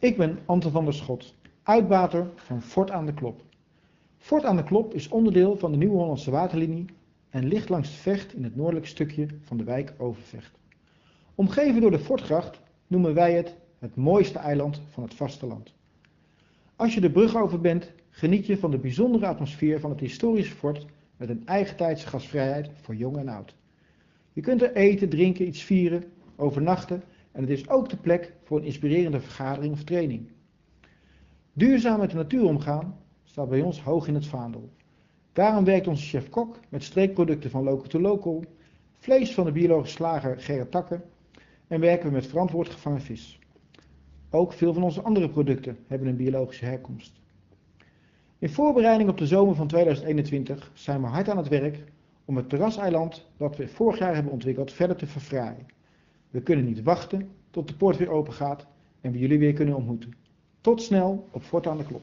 Ik ben Ante van der Schot, uitbater van Fort aan de Klop. Fort aan de Klop is onderdeel van de Nieuwe Hollandse Waterlinie en ligt langs het Vecht in het noordelijke stukje van de wijk Overvecht. Omgeven door de Fortgracht noemen wij het het mooiste eiland van het vasteland. Als je de brug over bent, geniet je van de bijzondere atmosfeer van het historische fort met een eigentijdse gasvrijheid voor jong en oud. Je kunt er eten, drinken, iets vieren, overnachten en het is ook de plek voor een inspirerende vergadering of training. Duurzaam met de natuur omgaan staat bij ons hoog in het vaandel. Daarom werkt onze chef-kok met streekproducten van Local to Local, vlees van de biologische slager Gerrit Takker en werken we met verantwoord gevangen vis. Ook veel van onze andere producten hebben een biologische herkomst. In voorbereiding op de zomer van 2021 zijn we hard aan het werk om het terraseiland dat we vorig jaar hebben ontwikkeld verder te verfraaien. We kunnen niet wachten tot de poort weer open gaat en we jullie weer kunnen ontmoeten. Tot snel op Fort aan de Klop.